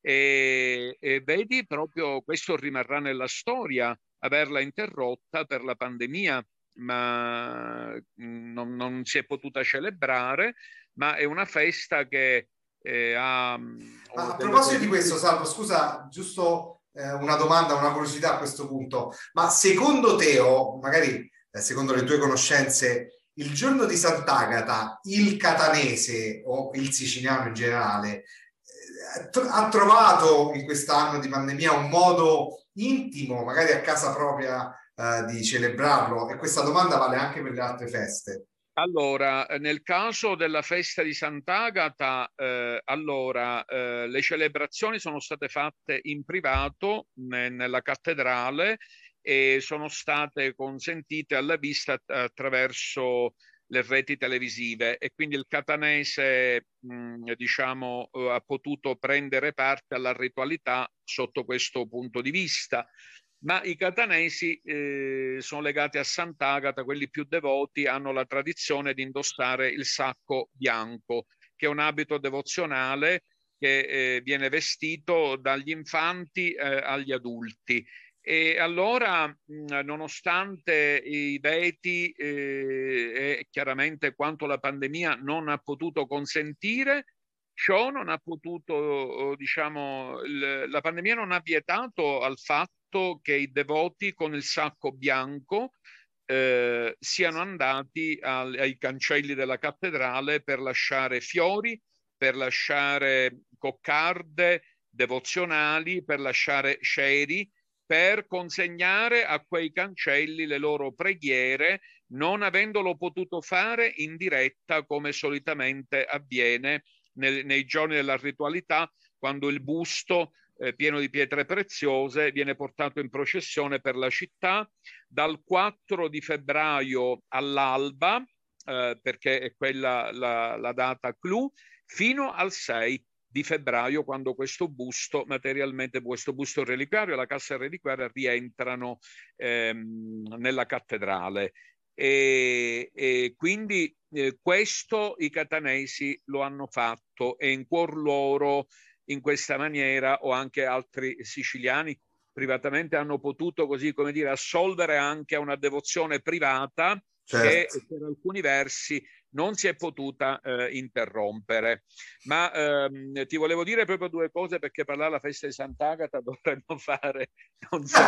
e, e vedi proprio questo rimarrà nella storia, averla interrotta per la pandemia ma mm, non, non, si è potuta celebrare, ma è una festa che eh, ha... Mm, a proposito di questo, Salvo, scusa, giusto eh, una domanda, una curiosità a questo punto, ma secondo te, o magari eh, secondo le tue conoscenze, il giorno di Sant'Agata, il catanese o il siciliano in generale, eh, ha trovato in quest'anno di pandemia un modo intimo, magari a casa propria, eh, di celebrarlo? E questa domanda vale anche per le altre feste. Allora, nel caso della festa di Sant'Agata, eh, allora, eh, le celebrazioni sono state fatte in privato ne, nella cattedrale e sono state consentite alla vista attraverso le reti televisive. E quindi il catanese mh, diciamo eh, ha potuto prendere parte alla ritualità sotto questo punto di vista ma i catanesi eh, sono legati a Sant'Agata, quelli più devoti hanno la tradizione di indossare il sacco bianco, che è un abito devozionale che eh, viene vestito dagli infanti eh, agli adulti. E allora, nonostante i veti eh, e chiaramente quanto la pandemia non ha potuto consentire, ciò non ha potuto, diciamo, il, la pandemia non ha vietato al fatto che i devoti con il sacco bianco eh, siano andati al, ai cancelli della cattedrale per lasciare fiori, per lasciare coccarde devozionali, per lasciare sceri, per consegnare a quei cancelli le loro preghiere, non avendolo potuto fare in diretta come solitamente avviene nel, nei giorni della ritualità, quando il busto eh, pieno di pietre preziose, viene portato in processione per la città dal 4 di febbraio all'alba, eh, perché è quella la, la data clou, fino al 6 di febbraio, quando questo busto, materialmente questo busto reliquiario e la cassa reliquiaria rientrano ehm, nella cattedrale. E, e quindi eh, questo i catanesi lo hanno fatto e in cuor loro in questa maniera o anche altri siciliani privatamente hanno potuto così come dire assolvere anche a una devozione privata certo. che per alcuni versi non si è potuta eh, interrompere. Ma ehm, ti volevo dire proprio due cose perché parlare della festa di Sant'Agata dovremmo fare non so,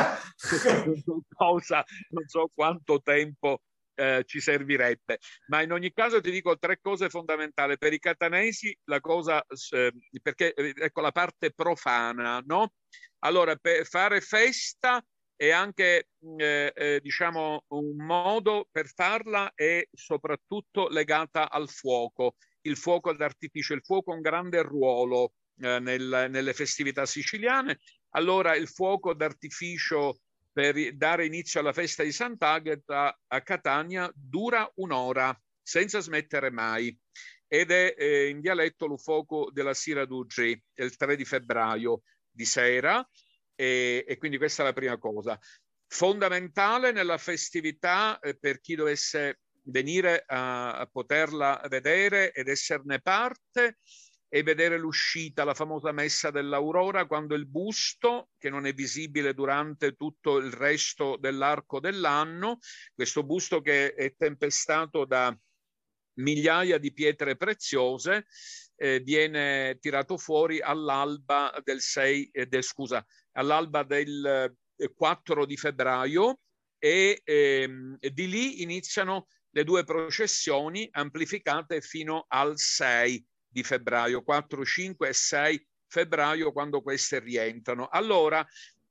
non so cosa, non so quanto tempo eh, ci servirebbe. Ma in ogni caso ti dico tre cose fondamentali. Per i catanesi la cosa, eh, perché eh, ecco la parte profana, no? Allora, per fare festa è anche eh, eh, diciamo un modo per farla è soprattutto legata al fuoco, il fuoco d'artificio, il fuoco ha un grande ruolo eh, nel, nelle festività siciliane. Allora il fuoco d'artificio per dare inizio alla festa di Sant'Agata a Catania dura un'ora senza smettere mai ed è eh, in dialetto lo fuoco della Sira d'Uggi il 3 di febbraio di sera e, e, quindi questa è la prima cosa. Fondamentale nella festività eh, per chi dovesse venire a, a poterla vedere ed esserne parte e vedere l'uscita, la famosa messa dell'aurora, quando il busto, che non è visibile durante tutto il resto dell'arco dell'anno, questo busto che è tempestato da migliaia di pietre preziose, eh, viene tirato fuori all'alba del 6, eh, del, scusa, all'alba del 4 eh, di febbraio e ehm, di lì iniziano le due processioni amplificate fino al 6 di febbraio, 4, 5 e 6 febbraio quando queste rientrano. Allora,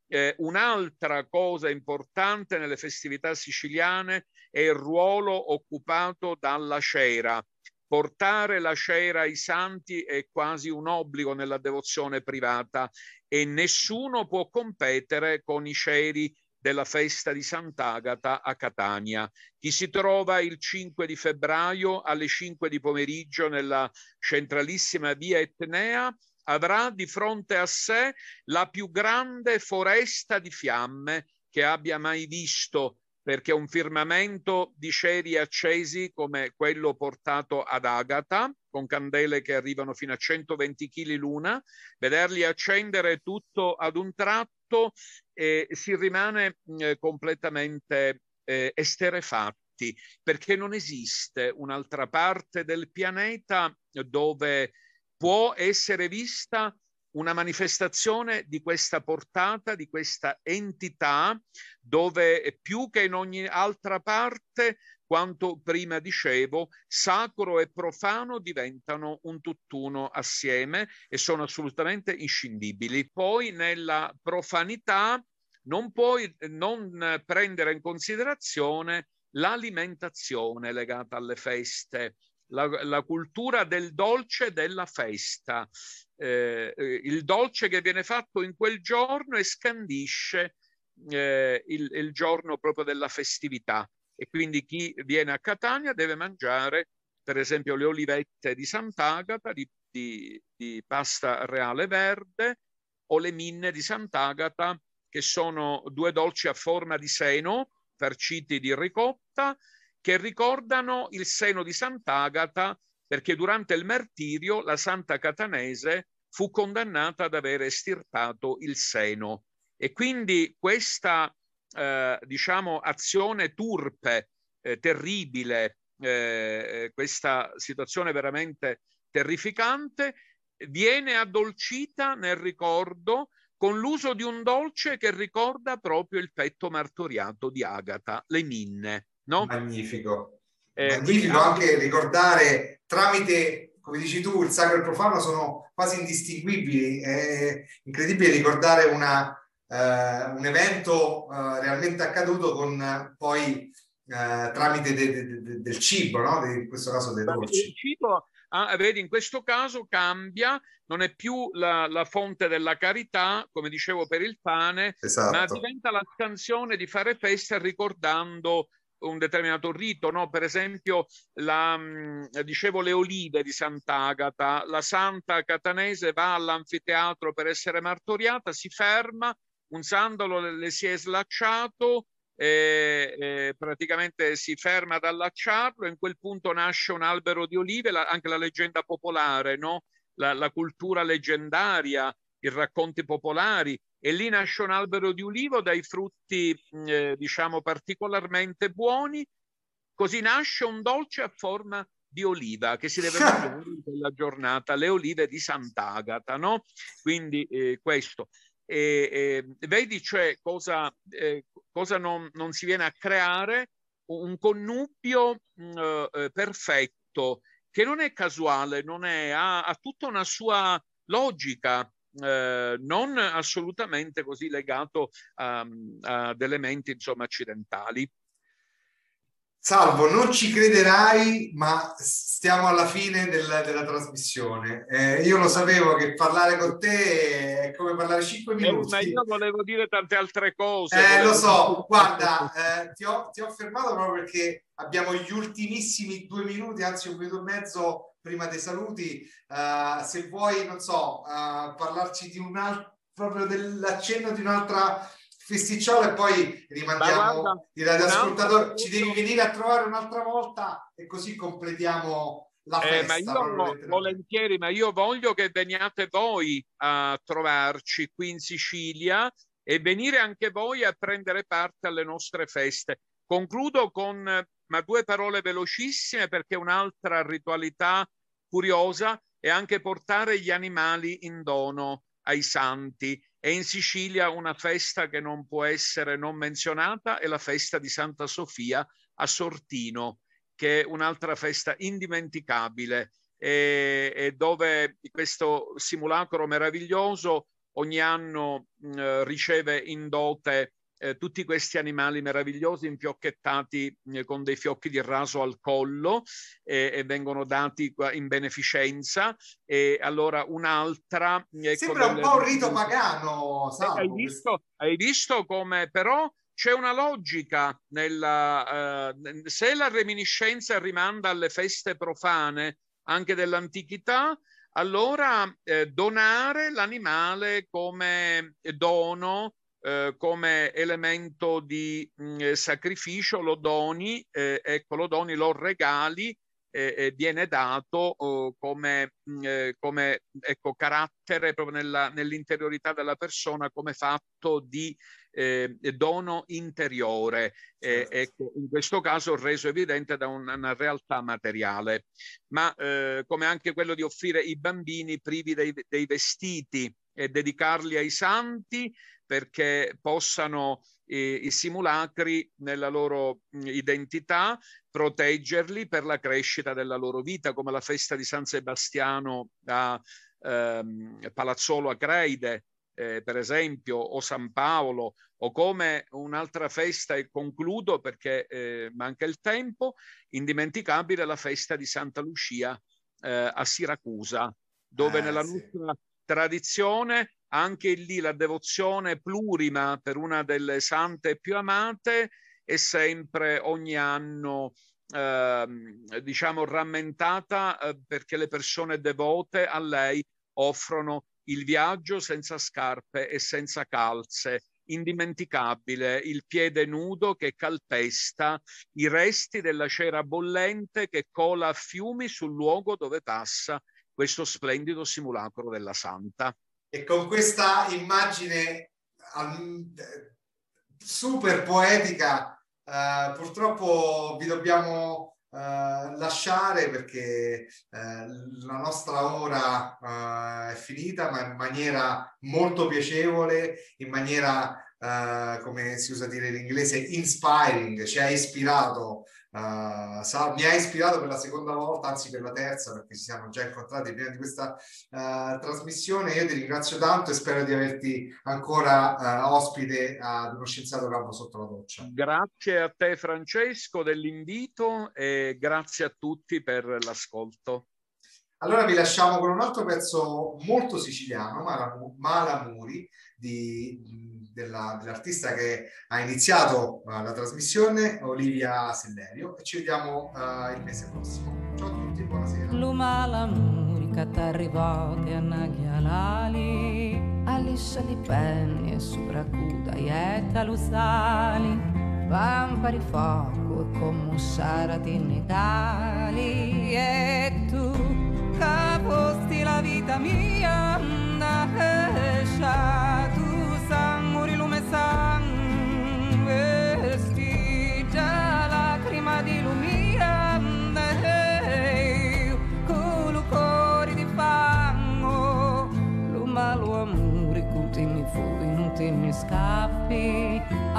eh, un'altra cosa importante nelle festività siciliane è il ruolo occupato dalla cera. Portare la cera ai santi è quasi un obbligo nella devozione privata e nessuno può competere con i ceri della festa di Sant'Agata a Catania. Chi si trova il 5 di febbraio alle 5 di pomeriggio nella centralissima via Etnea avrà di fronte a sé la più grande foresta di fiamme che abbia mai visto perché un firmamento di ceri accesi come quello portato ad Agata, con candele che arrivano fino a 120 kg l'una, vederli accendere tutto ad un tratto e si rimane eh, completamente eh, esterefatti, perché non esiste un'altra parte del pianeta dove può essere vista una manifestazione di questa portata, di questa entità, dove più che in ogni altra parte quanto prima dicevo, sacro e profano diventano un tutt'uno assieme e sono assolutamente inscindibili. Poi nella profanità non puoi non prendere in considerazione l'alimentazione legata alle feste, la, la cultura del dolce della festa, eh, eh, il dolce che viene fatto in quel giorno e scandisce eh, il, il giorno proprio della festività. E quindi chi viene a Catania deve mangiare, per esempio, le olivette di Sant'Agata, di, di, di pasta reale verde, o le minne di Sant'Agata, che sono due dolci a forma di seno, farciti di ricotta, che ricordano il seno di Sant'Agata perché durante il martirio la santa catanese fu condannata ad aver estirpato il seno. E quindi questa eh, diciamo azione turpe, eh, terribile, eh, questa situazione veramente terrificante viene addolcita nel ricordo con l'uso di un dolce che ricorda proprio il petto martoriato di Agata, le minne. No? Magnifico. Eh, Magnifico anche ricordare tramite, come dici tu, il sacro e il profano sono quasi indistinguibili. È incredibile ricordare una, eh, un evento eh, realmente accaduto con eh, poi eh, tramite de, de, de, del cibo, no? in questo caso dei dolci. Il cibo ah, vedi, in questo caso cambia, non è più la, la, fonte della carità, come dicevo per il pane, esatto. ma diventa la scansione di fare festa ricordando un determinato rito, no? per esempio la, mm, dicevo le olive di Sant'Agata, la santa catanese va all'anfiteatro per essere martoriata, si ferma, un sandalo le si è slacciato, e, e praticamente si ferma ad allacciarlo, in quel punto nasce un albero di olive, la, anche la leggenda popolare, no? la, la cultura leggendaria, i racconti popolari, e lì nasce un albero di ulivo dai frutti, eh, diciamo, particolarmente buoni, così nasce un dolce a forma di oliva che si deve mangiare in quella giornata, le olive di Sant'Agata, no? Quindi eh, questo. E, e, vedi cioè cosa, eh, cosa non, non, si viene a creare? Un connubio mh, mm, eh, perfetto che non è casuale, non è, ha, ha tutta una sua logica, eh, non assolutamente così legato a, ad elementi insomma accidentali. Salvo, non ci crederai, ma stiamo alla fine del, della trasmissione. Eh, io lo sapevo che parlare con te è come parlare cinque eh, minuti. Eh, ma io volevo dire tante altre cose. Eh, lo so, guarda, eh, ti, ho, ti, ho, fermato proprio perché abbiamo gli ultimissimi due minuti, anzi un minuto e mezzo prima dei saluti. Uh, se vuoi, non so, parlarci di un altro, proprio dell'accenno di un'altra festicciolo e poi rimandiamo i radioascoltatori. Ci devi venire a trovare un'altra volta e così completiamo la festa. Eh, ma io volentieri, ma io voglio che veniate voi a trovarci qui in Sicilia e venire anche voi a prendere parte alle nostre feste. Concludo con ma due parole velocissime perché un'altra ritualità curiosa è anche portare gli animali in dono ai santi e in Sicilia una festa che non può essere non menzionata è la festa di Santa Sofia a Sortino, che è un'altra festa indimenticabile e, e dove questo simulacro meraviglioso ogni anno mh, riceve in dote eh, tutti questi animali meravigliosi infiocchettati eh, con dei fiocchi di raso al collo eh, e vengono dati in beneficenza e allora un'altra ecco, sembra un po' un rito pagano Salvo. hai visto, hai visto come però c'è una logica nella uh, se la reminiscenza rimanda alle feste profane anche dell'antichità allora eh, donare l'animale come dono eh, come elemento di mh, mm, sacrificio lo doni, eh, ecco lo doni, lo regali e viene dato oh, come, mh, mm, eh, come ecco, carattere proprio nella, nell'interiorità della persona come fatto di eh, dono interiore, eh, ecco, in questo caso reso evidente da una, una realtà materiale, ma eh, come anche quello di offrire i bambini privi dei, dei vestiti e dedicarli ai santi perché possano i, i simulacri nella loro identità, proteggerli per la crescita della loro vita, come la festa di San Sebastiano a ehm, Palazzolo Acreide, eh, per esempio, o San Paolo, o come un'altra festa, e concludo perché eh, manca il tempo, indimenticabile la festa di Santa Lucia eh, a Siracusa, dove nella sì. nostra tradizione anche lì la devozione plurima per una delle sante più amate è sempre ogni anno eh, diciamo rammentata eh, perché le persone devote a lei offrono il viaggio senza scarpe e senza calze indimenticabile il piede nudo che calpesta i resti della cera bollente che cola a fiumi sul luogo dove passa questo splendido simulacro della santa. E con questa immagine super poetica, eh, purtroppo vi dobbiamo Uh, lasciare perché uh, la nostra ora uh, è finita, ma in maniera molto piacevole, in maniera, come si usa dire in inglese, inspiring, ci ha ispirato Uh, mi ha ispirato per la seconda volta, anzi per la terza, perché ci siamo già incontrati prima di questa uh, trasmissione. Io ti ringrazio tanto e spero di averti ancora uh, ospite ad uno scienziato calvo sotto la doccia. Grazie a te Francesco dell'invito e grazie a tutti per l'ascolto. Allora vi lasciamo con un altro pezzo molto siciliano, Malamuri, di della, dell'artista che ha iniziato uh, la trasmissione, Olivia Sellerio, ci vediamo uh, il mese prossimo. Ciao a tutti, buonasera. Lumala murica t'arrivò che annaghialali, aliscia li penni e sopracuda ietta lusali, vampari fuoco e commusciarati innegali, e tu caposti la vita mia, da tu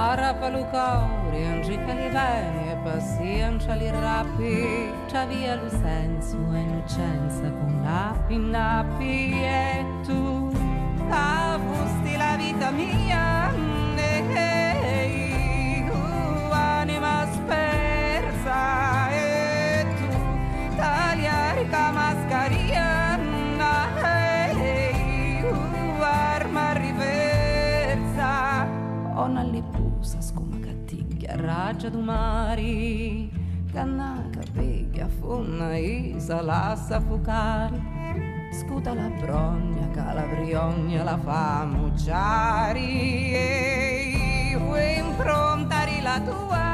scappi arrapa lu cori angica li bene e pazienza li rappi c'ha via lu senso e innocenza con lappi nappi e tu avusti la vita mia ragia du mari cannaca peglia fonna isa lassa fucari scuta la brogna, calabriogna, la fa mucciari e improntari la tua